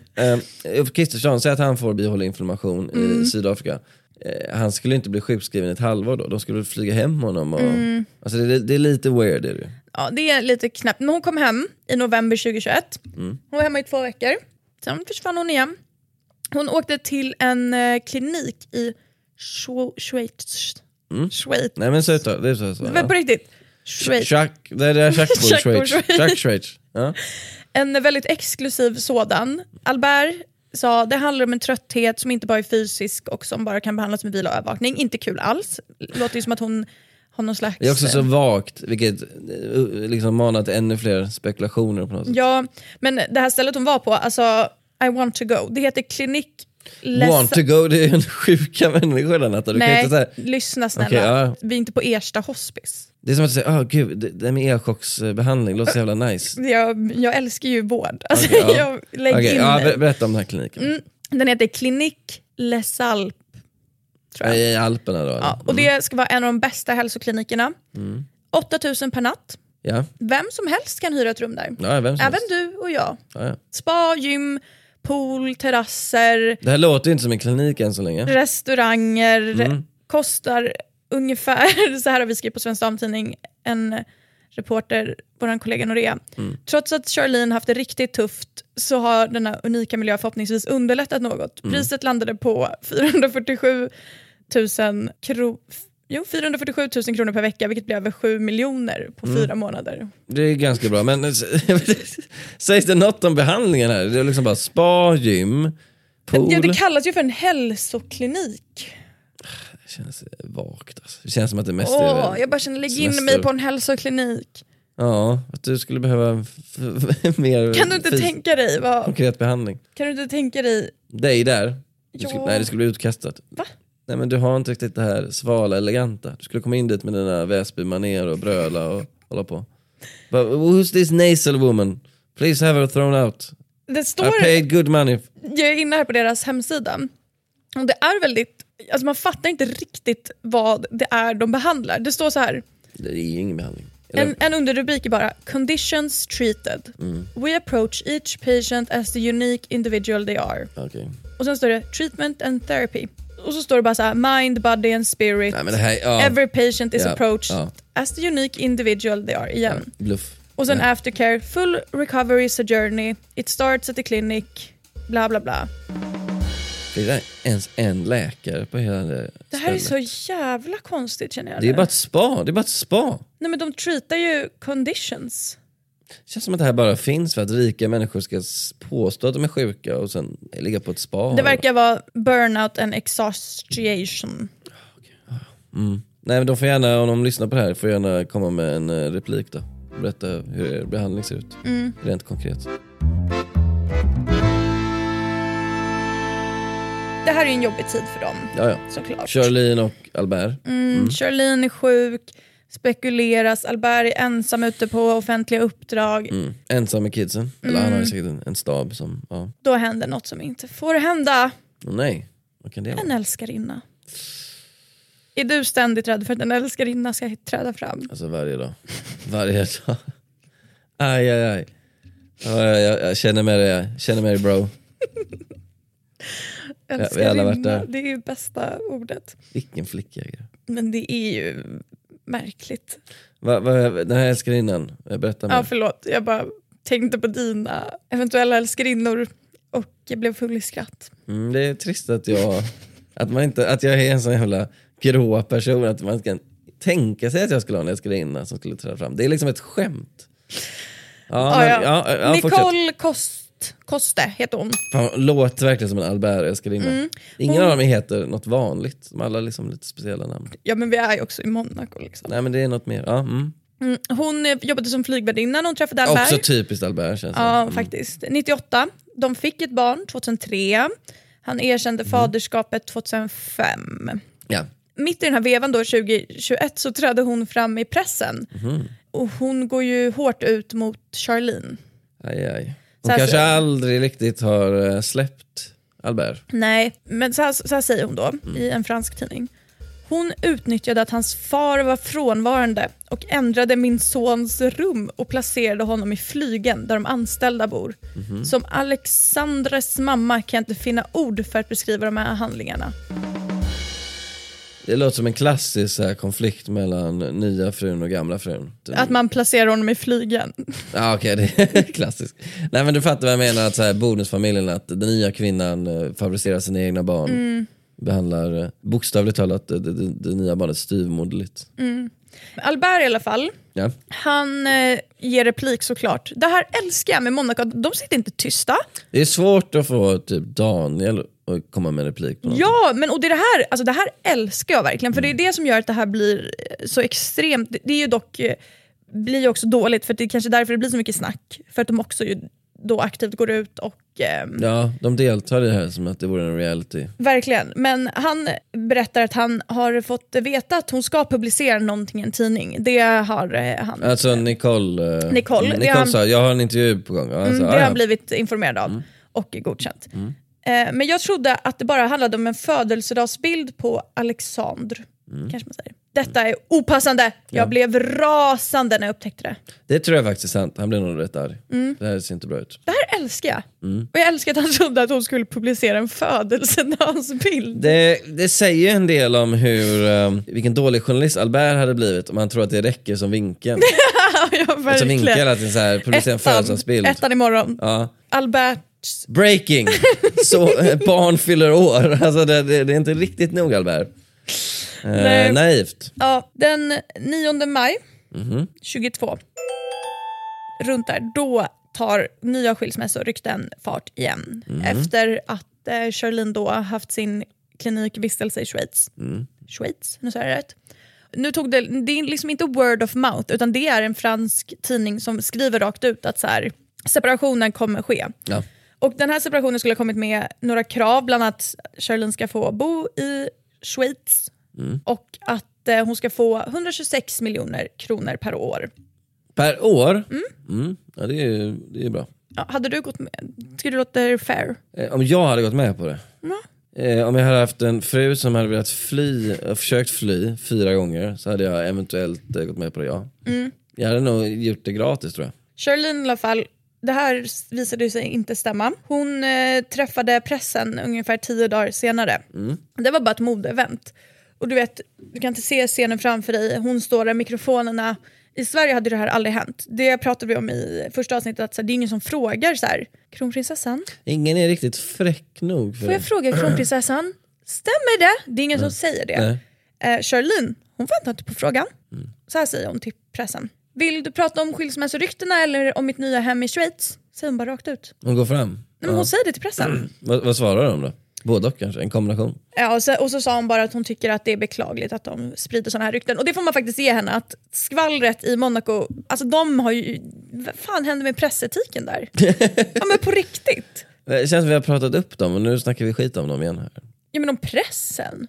Speaker 3: Uh, Ulf Kristersson säger att han får bihåleinflammation
Speaker 2: Mm.
Speaker 3: i Sydafrika. Eh, han skulle inte bli sjukskriven ett halvår då, de skulle flyga hem honom. Och,
Speaker 2: Mm.
Speaker 3: alltså det, det är lite weird. Är det.
Speaker 2: Ja, det är lite knappt. Men hon kom hem i november 2021.
Speaker 3: Mm.
Speaker 2: Hon var hemma i två veckor. Sen försvann hon igen. Hon åkte till en eh, klinik i Schwe- Schweiz. Schweiz.
Speaker 3: Nej men sluta, det är så. så
Speaker 2: Men
Speaker 3: Mm.
Speaker 2: på riktigt. Schweiz.
Speaker 3: Schack, det är där Schackbo i
Speaker 2: Schackbo,
Speaker 3: Schweiz.
Speaker 2: Schweiz.
Speaker 3: Schack Schweiz. Ja.
Speaker 2: En väldigt exklusiv sådan. Albert sa det handlar om en trötthet som inte bara är fysisk och som bara kan behandlas med vila och övervakning. Inte kul alls. Låter ju som att hon har någon slags...
Speaker 3: Det är också så
Speaker 2: eh,
Speaker 3: vagt, vilket eh, liksom manar till ännu fler spekulationer på något sätt.
Speaker 2: Ja, men det här stället hon var på, alltså I want to go. Det heter Klinik Les...
Speaker 3: Want to go, det är en sjuka människa den Natta. Du kan
Speaker 2: Nej,
Speaker 3: inte säga,
Speaker 2: lyssna snälla.
Speaker 3: Okej, ja.
Speaker 2: Vi är inte på Ersta hospice.
Speaker 3: det är som att säga, oh, gud, det, det med elchocksbehandling låter så jävla nice. [LAUGHS]
Speaker 2: Jag, jag älskar ju vård. Alltså,
Speaker 3: Okej, ja.
Speaker 2: jag lägger
Speaker 3: Okej,
Speaker 2: in
Speaker 3: ja, ber- berätta om den här kliniken.
Speaker 2: Mm. Den heter Klinik Les jag.
Speaker 3: I Alperna då?
Speaker 2: Ja, och det ska vara en av de bästa hälsoklinikerna.
Speaker 3: Mm.
Speaker 2: 8000 per natt.
Speaker 3: Ja,
Speaker 2: Vem som helst kan hyra ett rum där.
Speaker 3: ja vem som
Speaker 2: Även
Speaker 3: helst.
Speaker 2: du och jag.
Speaker 3: Ja, ja.
Speaker 2: Spa, gym, pool, terrasser,
Speaker 3: Det här låter inte som en klinik än så länge.
Speaker 2: restauranger.
Speaker 3: Mm.
Speaker 2: Kostar ungefär, [LAUGHS] så här har vi skrivit på Svensk Damtidning, en reporter, vår kollega Norea.
Speaker 3: Mm.
Speaker 2: Trots att Charlene haft det riktigt tufft så har denna unika miljö förhoppningsvis underlättat något.
Speaker 3: Mm.
Speaker 2: Priset landade på 447 000 kro- Jo, 447 000 kronor per vecka vilket blir över 7 miljoner på
Speaker 3: Mm.
Speaker 2: fyra månader.
Speaker 3: Det är ganska bra, men [LAUGHS] sägs det något om behandlingen här? Det är liksom bara spa, gym, pool.
Speaker 2: Ja, det kallas ju för en hälsoklinik.
Speaker 3: Det känns vagt alltså. Det känns som att det mest
Speaker 2: Åh,
Speaker 3: är...
Speaker 2: jag bara känner, lägg in mig på en hälsoklinik.
Speaker 3: Ja, att du skulle behöva [LAUGHS] mer
Speaker 2: Kan du inte tänka dig vad,
Speaker 3: konkret behandling.
Speaker 2: kan du inte tänka dig,
Speaker 3: Dig där. Du skulle,
Speaker 2: Ja.
Speaker 3: Nej, det skulle bli utkastat.
Speaker 2: va?
Speaker 3: Nej men du har inte riktigt det här svala, eleganta. Du skulle komma in dit med dina Väsby-manér och bröla och hålla på. But who's this nasal woman? Please have her thrown out.
Speaker 2: Det
Speaker 3: I
Speaker 2: står,
Speaker 3: paid good money.
Speaker 2: jag är inne här på deras hemsida, och det är väldigt, alltså man fattar inte riktigt vad det är de behandlar. Det står så här,
Speaker 3: Det är ingen behandling.
Speaker 2: En, en underrubrik är bara “Conditions treated.
Speaker 3: Mm.
Speaker 2: We approach each patient as the unique individual they are”.
Speaker 3: okej.
Speaker 2: Och sen står det “Treatment and therapy”. Och så står det bara så här “Mind, body and spirit”.
Speaker 3: Nej men det här, ja.
Speaker 2: Every patient is
Speaker 3: Ja,
Speaker 2: approached
Speaker 3: ja.
Speaker 2: as the unique individual they are. Igen.
Speaker 3: Bluff.
Speaker 2: Och sen
Speaker 3: Ja.
Speaker 2: aftercare, full recovery is a journey, it starts at the clinic, bla bla bla.
Speaker 3: Det är ens en läkare på hela det
Speaker 2: Det här är
Speaker 3: stället.
Speaker 2: så jävla konstigt känner jag.
Speaker 3: Det är bara ett spa, det är bara ett spa.
Speaker 2: Nej men de treatar ju conditions.
Speaker 3: Det känns som att det här bara finns för att rika människor ska påstå att de är sjuka och sen ligga på ett spa.
Speaker 2: Det verkar vara burnout and exhaustion.
Speaker 3: Nej men de får gärna, om de lyssnar på det här, får gärna komma med en eh, replik då. Berätta hur er behandling ser ut.
Speaker 2: Mm.
Speaker 3: Rent konkret.
Speaker 2: Det här är en jobbig tid för dem,
Speaker 3: Ja, ja.
Speaker 2: såklart.
Speaker 3: Charlene och Albert.
Speaker 2: Mm, Charlene är sjuk, spekuleras, Albert är ensam ute på offentliga uppdrag.
Speaker 3: Mm. Ensam med kidsen. Eller han har
Speaker 2: Mm.
Speaker 3: ju säkert en, en stab som, ja.
Speaker 2: Då händer något som inte får hända.
Speaker 3: Åh nej, vad kan det
Speaker 2: En
Speaker 3: vara?
Speaker 2: älskarinna. Är du ständigt rädd för att en älskarinna ska träda fram?
Speaker 3: Alltså varje dag. Varje dag. [LAUGHS] Aj, aj, aj. Ja, jag, jag, jag känner med dig, jag känner med dig bro. [LAUGHS] vi har alla varit där.
Speaker 2: det är ju bästa ordet.
Speaker 3: Vilken flickjägare.
Speaker 2: Men det är ju märkligt.
Speaker 3: Va, va, den här älskarinnan, berätta mer.
Speaker 2: Ja, förlåt, jag bara tänkte på dina eventuella älskarinnor och jag blev full i skratt.
Speaker 3: Mm, det är trist att jag, att, man inte, att jag är en sån jävla grå person, att man kan tänka sig att jag skulle ha en älskarinna som skulle träda fram. Det är liksom ett skämt. Ja,
Speaker 2: Ja,
Speaker 3: men,
Speaker 2: ja.
Speaker 3: ja, ja.
Speaker 2: Nicole Kost, Koste heter hon.
Speaker 3: Fan, låter verkligen som en Albert-älskarinna. Ingen
Speaker 2: Mm. Hon-
Speaker 3: av dem heter något vanligt, de alla liksom lite speciella namn.
Speaker 2: Ja men vi är ju också i Monaco liksom.
Speaker 3: Nej men det är något mer. Ja, mm.
Speaker 2: Mm. Hon jobbade som flygvärdinna när hon träffade Albert.
Speaker 3: Också typiskt Albert känns det
Speaker 2: Ja,
Speaker 3: som.
Speaker 2: faktiskt. 98. De fick ett barn 2003. Han erkände
Speaker 3: Mm.
Speaker 2: faderskapet 2005.
Speaker 3: Ja.
Speaker 2: Mitt i den här vevan då, 2021 så trädde hon fram i pressen.
Speaker 3: Mhm.
Speaker 2: och hon går ju hårt ut mot Charlene.
Speaker 3: Aj, aj. Hon kanske aldrig riktigt har eh, släppt Albert.
Speaker 2: Nej, men så här, så här säger hon då i en fransk tidning. Hon utnyttjade att hans far var frånvarande och ändrade min sons rum och placerade honom i flygen där de anställda bor. Som Alexandres mamma kan jag inte finna ord för att beskriva de här handlingarna.
Speaker 3: Det låter som en klassisk så här, konflikt mellan nya frun och gamla frun.
Speaker 2: Att man placerar honom i flygen.
Speaker 3: Ja okej, det är [LAUGHS] klassiskt. Nej men du fattar vad jag menar, att så här, bonusfamiljen, att den nya kvinnan eh, favoriserar sina egna barn.
Speaker 2: Mm.
Speaker 3: Behandlar eh, bokstavligt talat det, det, det, nya barnet styvmoderligt.
Speaker 2: Albert i alla fall,
Speaker 3: Ja.
Speaker 2: han eh, ger replik såklart. Det här älskar jag med Monaco, de sitter inte tysta.
Speaker 3: Det är svårt att få typ Daniel att komma med en replik på något.
Speaker 2: Ja, men och det, är det, här, alltså det här älskar jag verkligen. För det är det som gör att det här blir eh, så extremt... Det, det är ju dock eh, blir ju också dåligt, för det är kanske därför det blir så mycket snack. För att de också ju då aktivt går ut och... ehm,
Speaker 3: Ja, de deltar i det här som att det vore en reality.
Speaker 2: Verkligen. Men han berättar att han har fått veta att hon ska publicera någonting i en tidning. Det har eh, han,
Speaker 3: Alltså Nicole, eh,
Speaker 2: Nicole,
Speaker 3: Nicole
Speaker 2: han-
Speaker 3: sa, jag har en intervju på gång. Och han
Speaker 2: mm, det
Speaker 3: "Ah,
Speaker 2: har
Speaker 3: ja."
Speaker 2: han blivit informerad av och godkänt. Eh, men jag trodde att det bara handlade om en födelsedagsbild på Alexander. Kanske man säger. Detta är opassande. Jag blev rasande när jag upptäckte det.
Speaker 3: Det tror jag faktiskt är sant, han blir nog rätt arg.
Speaker 2: Mm.
Speaker 3: Det här ser inte bra ut.
Speaker 2: Det här älskar jag. Och jag älskar att han trodde att hon skulle publicera en födelsedagsbild.
Speaker 3: Det, det säger en del om hur, eh, vilken dålig journalist Albert hade blivit om han tror att det räcker som vinkeln. [LAUGHS]
Speaker 2: ja,
Speaker 3: Som
Speaker 2: verkligen.
Speaker 3: att är så här, publicera en födelsedagsbild.
Speaker 2: ettan imorgon.
Speaker 3: Ja.
Speaker 2: Alberts...
Speaker 3: Breaking! Så eh, barn fyller år. [LAUGHS] Alltså det, det, det är inte riktigt nog Albert. Eh,
Speaker 2: Nej.
Speaker 3: naivt.
Speaker 2: Ja, den 9 maj
Speaker 3: Mhm.
Speaker 2: 22, runt där, då tar nya skilsmässorykten fart igen.
Speaker 3: Mhm.
Speaker 2: Efter att eh, Charlene då haft sin klinikvistelse i Schweiz.
Speaker 3: Mm.
Speaker 2: Schweiz, nu sa jag rätt. Nu tog det, det är liksom inte word of mouth, utan det är en fransk tidning som skriver rakt ut att så här, separationen kommer ske.
Speaker 3: Ja.
Speaker 2: Och den här separationen skulle ha kommit med några krav, bland annat att Charlene ska få bo i Schweiz och att eh, hon ska få 126 miljoner kronor per år.
Speaker 3: Per år? Mm. Ja, det, är, det är bra.
Speaker 2: Ja, hade du gått med? Tycker du det låter fair?
Speaker 3: Eh, Om jag hade gått med på det. Eh, om jag hade haft en fru som hade velat fly, och försökt fly fyra gånger så hade jag eventuellt eh, gått med på det, ja. Jag hade nog gjort det gratis tror jag.
Speaker 2: Charlene i alla fall, det här visade sig inte stämma. Hon eh, träffade pressen ungefär tio dagar senare. Det var bara ett modeevent. Och du vet, du kan inte se scenen framför dig. Hon står där, mikrofonerna. I Sverige hade det här aldrig hänt. Det pratade vi om i första avsnittet, att så här, det är ingen som frågar så här, kronprinsessan,
Speaker 3: Ingen är riktigt fräck nog för
Speaker 2: får jag fråga kronprinsessan, stämmer det? Det är ingen som säger det. Eh, Charlene, hon väntar inte på frågan.
Speaker 3: Mm.
Speaker 2: Så här säger hon till pressen. Vill du prata om skilsmässoryktena eller om mitt nya hem i Schweiz? Säger hon bara rakt ut.
Speaker 3: Hon går fram.
Speaker 2: Nej, men hon säger det till pressen. [CLEARS THROAT]
Speaker 3: Vad, vad svarar de då? Både och kanske? En kombination?
Speaker 2: Ja, och, så, och så sa hon bara att hon tycker att det är beklagligt att de sprider sådana här rykten. Och det får man faktiskt ge henne, att skvallret i Monaco, alltså de har ju... Vad fan hände med pressetiken där? [LAUGHS] ja men på riktigt.
Speaker 3: Det känns som vi har pratat upp dem och nu snackar vi skit om dem igen här.
Speaker 2: Ja men om pressen.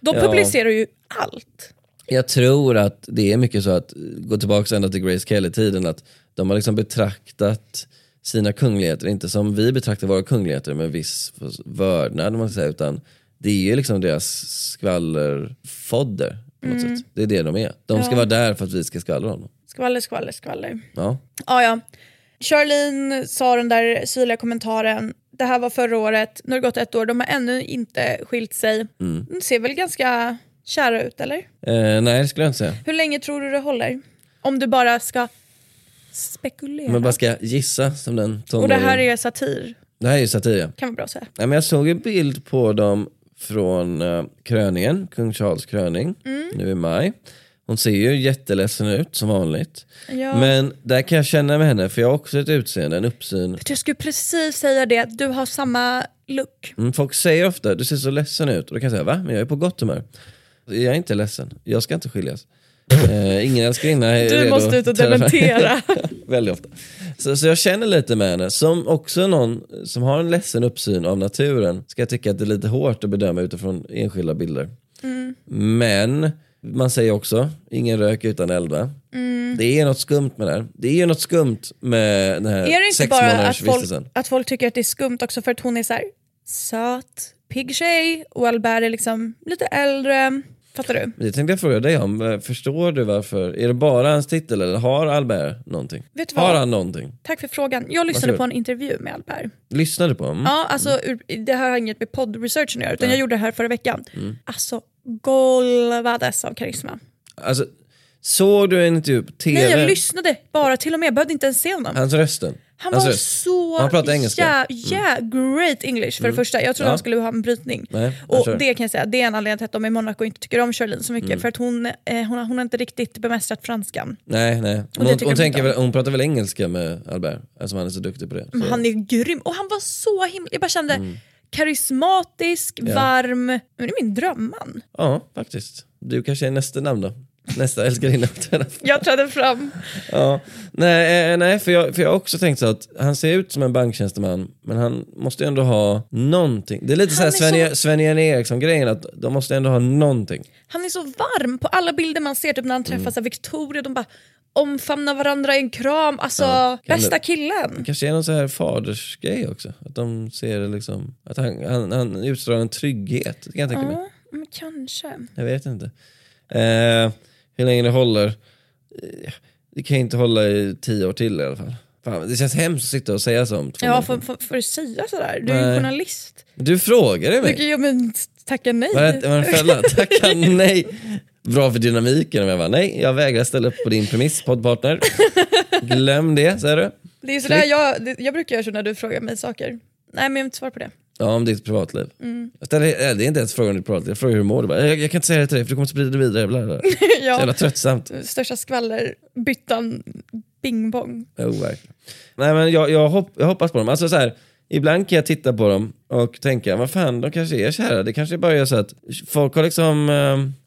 Speaker 2: De
Speaker 3: Ja.
Speaker 2: publicerar ju allt.
Speaker 3: Jag tror att det är mycket så att, gå tillbaka ända till Grace Kelly-tiden, att de har liksom betraktat sina kungligheter, inte som vi betraktar våra kungligheter med viss vördnad, man säga, utan det är ju liksom deras skvallerfodder. På något sätt. Det är det de är. De ska vara där för att vi ska skvallra om dem.
Speaker 2: Skvaller, skvaller, skvaller.
Speaker 3: Ja.
Speaker 2: Ja, ja. Charlene sa den där syrliga kommentaren. Det här var förra året, nu har det gått ett år, de har ännu inte skilt sig.
Speaker 3: Mm.
Speaker 2: De ser väl ganska kära ut eller?
Speaker 3: Eh, nej, det skulle jag inte säga.
Speaker 2: Hur länge tror du det håller? Om du bara ska spekulera.
Speaker 3: Om jag bara ska gissa som den
Speaker 2: Och det här är satir,
Speaker 3: Det här är ju satir ja.
Speaker 2: kan vara bra att säga.
Speaker 3: Nej, men jag såg en bild på dem från uh, kröningen, kung Charles kröning,
Speaker 2: Mm.
Speaker 3: nu i maj. Hon ser ju jätteledsen ut som vanligt.
Speaker 2: Ja.
Speaker 3: Men där kan jag känna med henne, för jag har också ett utseende, en uppsyn.
Speaker 2: Jag skulle precis säga det, du har samma look.
Speaker 3: Mm, folk säger ofta, du ser så ledsen ut. Och då kan jag säga, va? Men jag är på gott humör. Jag är inte ledsen, jag ska inte skiljas. Eh, ingen älskarinna är
Speaker 2: Du
Speaker 3: redo
Speaker 2: måste ut och dementera. [LAUGHS]
Speaker 3: Väldigt ofta. Så, så jag känner lite med henne, som också någon som har en ledsen uppsyn av naturen, ska jag tycka att det är lite hårt att bedöma utifrån enskilda bilder. Men man säger också, ingen rök utan eld va? Det är något skumt med det här. Det är något skumt med den här
Speaker 2: Är det inte bara att folk, att folk tycker att det är skumt också för att hon är så här söt, pigg tjej och Albert är liksom lite äldre. Fattar du?
Speaker 3: Det tänkte jag fråga dig om. Förstår du varför? Är det bara hans titel eller har Albert någonting?
Speaker 2: Vet
Speaker 3: har han någonting?
Speaker 2: Tack för frågan. Jag lyssnade
Speaker 3: Varsågod.
Speaker 2: på en intervju med Albert.
Speaker 3: Lyssnade på honom?
Speaker 2: Ja, alltså, det här har inget med poddresearchen att göra utan jag gjorde det här förra veckan.
Speaker 3: Mm.
Speaker 2: Alltså golvades av karisma.
Speaker 3: Alltså, såg du en intervju på TV?
Speaker 2: Nej jag lyssnade bara till och med, jag behövde inte ens se honom.
Speaker 3: Hans rösten?
Speaker 2: Han
Speaker 3: Hans
Speaker 2: var
Speaker 3: röst.
Speaker 2: så
Speaker 3: Han pratar engelska. Mm.
Speaker 2: Ja, yeah, great English för det första. Jag trodde
Speaker 3: Ja.
Speaker 2: han skulle ha en brytning.
Speaker 3: Nej, jag
Speaker 2: och
Speaker 3: tror det.
Speaker 2: det kan jag säga, det är en anledning till att de i Monaco inte tycker om Charlene så mycket.
Speaker 3: Mm.
Speaker 2: För att hon, eh, hon, har- hon har inte riktigt bemästrat franskan.
Speaker 3: Nej, nej.
Speaker 2: det
Speaker 3: Hon,
Speaker 2: tycker
Speaker 3: hon,
Speaker 2: de
Speaker 3: tänker
Speaker 2: inte
Speaker 3: väl, hon pratar väl engelska med Albert, eftersom han är så duktig på det.
Speaker 2: Men
Speaker 3: Så.
Speaker 2: han är grym och han var så himla... Jag bara kände
Speaker 3: Mm.
Speaker 2: karismatisk, varm. Men det är min drömman.
Speaker 3: Ja, faktiskt. Du kanske är nästa namn då? Nästa älskarinna på telefon.
Speaker 2: Jag trädde fram.
Speaker 3: Ja. Nej, eh, nej för, jag, för jag har också tänkt så att han ser ut som en banktjänsteman, men han måste ju ändå ha någonting. Det är lite så här
Speaker 2: Han är
Speaker 3: Sven,
Speaker 2: så-
Speaker 3: Eriksson-grejen, att de måste ändå ha någonting.
Speaker 2: Han är så varm på alla bilder man ser, typ när han
Speaker 3: Mm.
Speaker 2: träffas av Victoria, de bara omfamnar varandra i en kram. Alltså,
Speaker 3: kan
Speaker 2: bästa
Speaker 3: det-
Speaker 2: killen.
Speaker 3: kanske är någon så här fadersgrej också. Att de ser det liksom, att han, han, han utstrålar en trygghet. Det kan jag tänka mig.
Speaker 2: Ja, men kanske.
Speaker 3: Jag vet inte. Eh, hur länge det håller? Eh, Det kan ju inte hålla i tio år till i alla fall. Fan, det känns hemskt att sitta och säga så om två
Speaker 2: Ja, får, får, får du säga sådär? Du är ju journalist.
Speaker 3: Du frågade
Speaker 2: Du
Speaker 3: mig.
Speaker 2: kan ju men tacka nej.
Speaker 3: Var det var det en fälla? [LAUGHS] Tacka nej. Bra för dynamiken om jag bara nej, jag vägrar ställa upp på din premiss poddpartner. Glöm det, säger du.
Speaker 2: Det är sådär jag, jag brukar göra så när du frågar mig saker. Nej men jag vill inte svara på det.
Speaker 3: Ja, om ditt privatliv.
Speaker 2: Mm.
Speaker 3: Jag ställer, äh, det är inte ens frågan om ditt privatliv, jag frågar hur du mår. Du bara, jag, jag kan inte säga det till dig för du kommer sprida det vidare. Bla, bla. bla. [LAUGHS] Så
Speaker 2: ja,
Speaker 3: jävla tröttsamt.
Speaker 2: största skvallerbyttan bing bong.
Speaker 3: Verkligen. Nej, men jag, jag, hopp, jag hoppas på dem. Alltså, så här, ibland kan jag titta på dem och tänka, vad fan, de kanske är kära. Det kanske bara är så att folk har liksom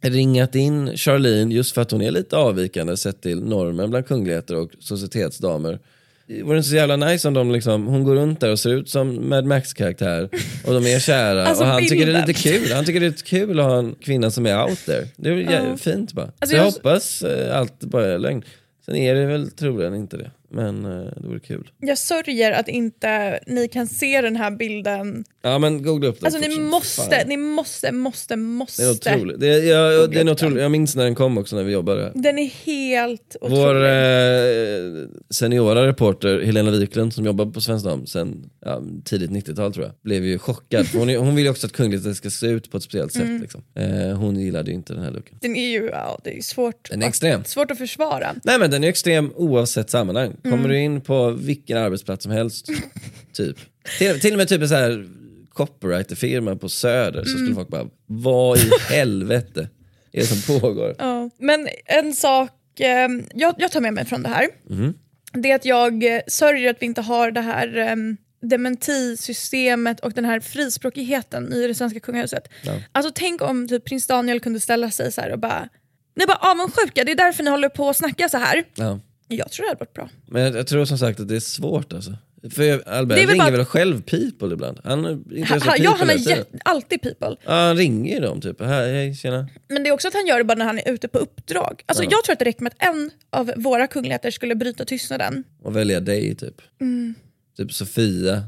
Speaker 3: eh, ringat in Charlene just för att hon är lite avvikande sett till normen bland kungligheter och societetsdamer. Det vore inte så jävla nice om de liksom, hon går runt där och ser ut som Mad Max-karaktär och de är kära [LAUGHS]
Speaker 2: Alltså,
Speaker 3: och han tycker det är
Speaker 2: bilden.
Speaker 3: lite kul. Han tycker det är lite kul att ha en kvinna som är out there. Det är
Speaker 2: Ja.
Speaker 3: fint bara.
Speaker 2: Alltså,
Speaker 3: så jag
Speaker 2: jag-
Speaker 3: hoppas eh, allt bara är lögn. Sen är det väl troligen inte det, men eh, det vore kul.
Speaker 2: Jag sörjer att inte ni kan se den här bilden.
Speaker 3: Ja men googla upp den
Speaker 2: Alltså ni måste,
Speaker 3: fan.
Speaker 2: ni måste, måste, måste.
Speaker 3: Det är otroligt. Det är, jag, det är otroligt. Jag minns när den kom också när vi jobbade.
Speaker 2: Den är helt otrolig.
Speaker 3: Vår eh, seniora reporter Helena Wiklund som jobbar på Svensk Dam sen ja, tidigt 90-tal tror jag, blev ju chockad. Hon, hon vill ju också att kungligheter ska se ut på ett speciellt
Speaker 2: Mm.
Speaker 3: sätt. Liksom. Eh, hon gillade ju inte den här looken.
Speaker 2: Den är ju ja, det är svårt,
Speaker 3: Den är extrem.
Speaker 2: att, svårt att försvara.
Speaker 3: Nej men den är extrem oavsett sammanhang. Kommer
Speaker 2: Mm.
Speaker 3: du in på vilken arbetsplats som helst, [LAUGHS] typ. Till, till och med typ en så här copywriterfirma på Söder så
Speaker 2: Mm.
Speaker 3: skulle folk bara, vad i [LAUGHS] helvete är det som pågår?
Speaker 2: Ja. Men en sak eh, jag, jag tar med mig från det här,
Speaker 3: Mhm.
Speaker 2: det är att jag eh, sörjer att vi inte har det här eh, dementisystemet och den här frispråkigheten i det svenska kungahuset. Alltså tänk om typ prins Daniel kunde ställa sig så här och bara ni är bara avundsjuka, det är därför ni håller på att snacka så här.
Speaker 3: Ja.
Speaker 2: Jag tror det hade varit bra.
Speaker 3: Men jag, jag tror som sagt att det är svårt alltså. För Albert
Speaker 2: Det är väl
Speaker 3: ringer
Speaker 2: bara-
Speaker 3: väl själv people ibland? Han är inte
Speaker 2: Han,
Speaker 3: så
Speaker 2: han, ja,
Speaker 3: people
Speaker 2: han har
Speaker 3: hela tiden.
Speaker 2: jät- alltid people.
Speaker 3: Ja, han ringer ju dem typ. Hej, tjena.
Speaker 2: Men det är också att han gör det bara när han är ute på uppdrag. Alltså, Jag tror att det räcker med att en av våra kungligheter skulle bryta tystnaden.
Speaker 3: Och välja dig typ.
Speaker 2: Mm.
Speaker 3: Typ Sofia.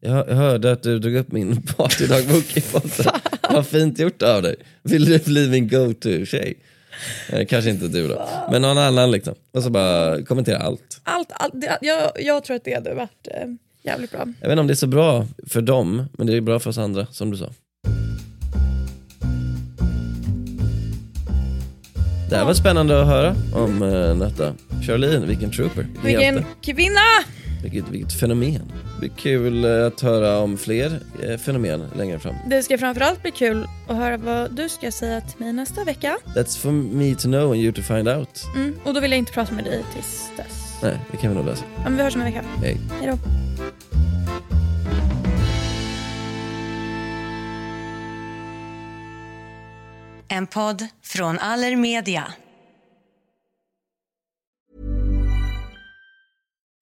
Speaker 3: Jag, jag hörde att du drog upp min partydagbok i podden. [LAUGHS] Vad fint gjort av dig. Vill du bli min go-to-tjej? Eh, kanske inte du då, men någon annan liksom. Och så bara kommentera allt.
Speaker 2: Allt, allt, det, jag, jag tror att det hade varit eh, jävligt bra.
Speaker 3: Jag vet inte om det är så bra för dem, men det är bra för oss andra som du sa. Det här var spännande att höra om uh, Netta. Charlene, vilken trooper. Vilken
Speaker 2: Vilken
Speaker 3: hjälte.
Speaker 2: kvinna!
Speaker 3: Vilket, vilket fenomen. Det blir kul eh, att höra om fler eh, fenomen längre fram.
Speaker 2: Det ska framförallt bli kul att höra vad du ska säga till mig nästa vecka.
Speaker 3: That's for me to know and you to find out.
Speaker 2: Mm, och då vill jag inte prata med dig tills dess.
Speaker 3: Nej, det kan vi nog lösa.
Speaker 2: Ja, men vi hörs om en vecka.
Speaker 3: Hej.
Speaker 2: Hej då.
Speaker 7: En podd från Allermedia.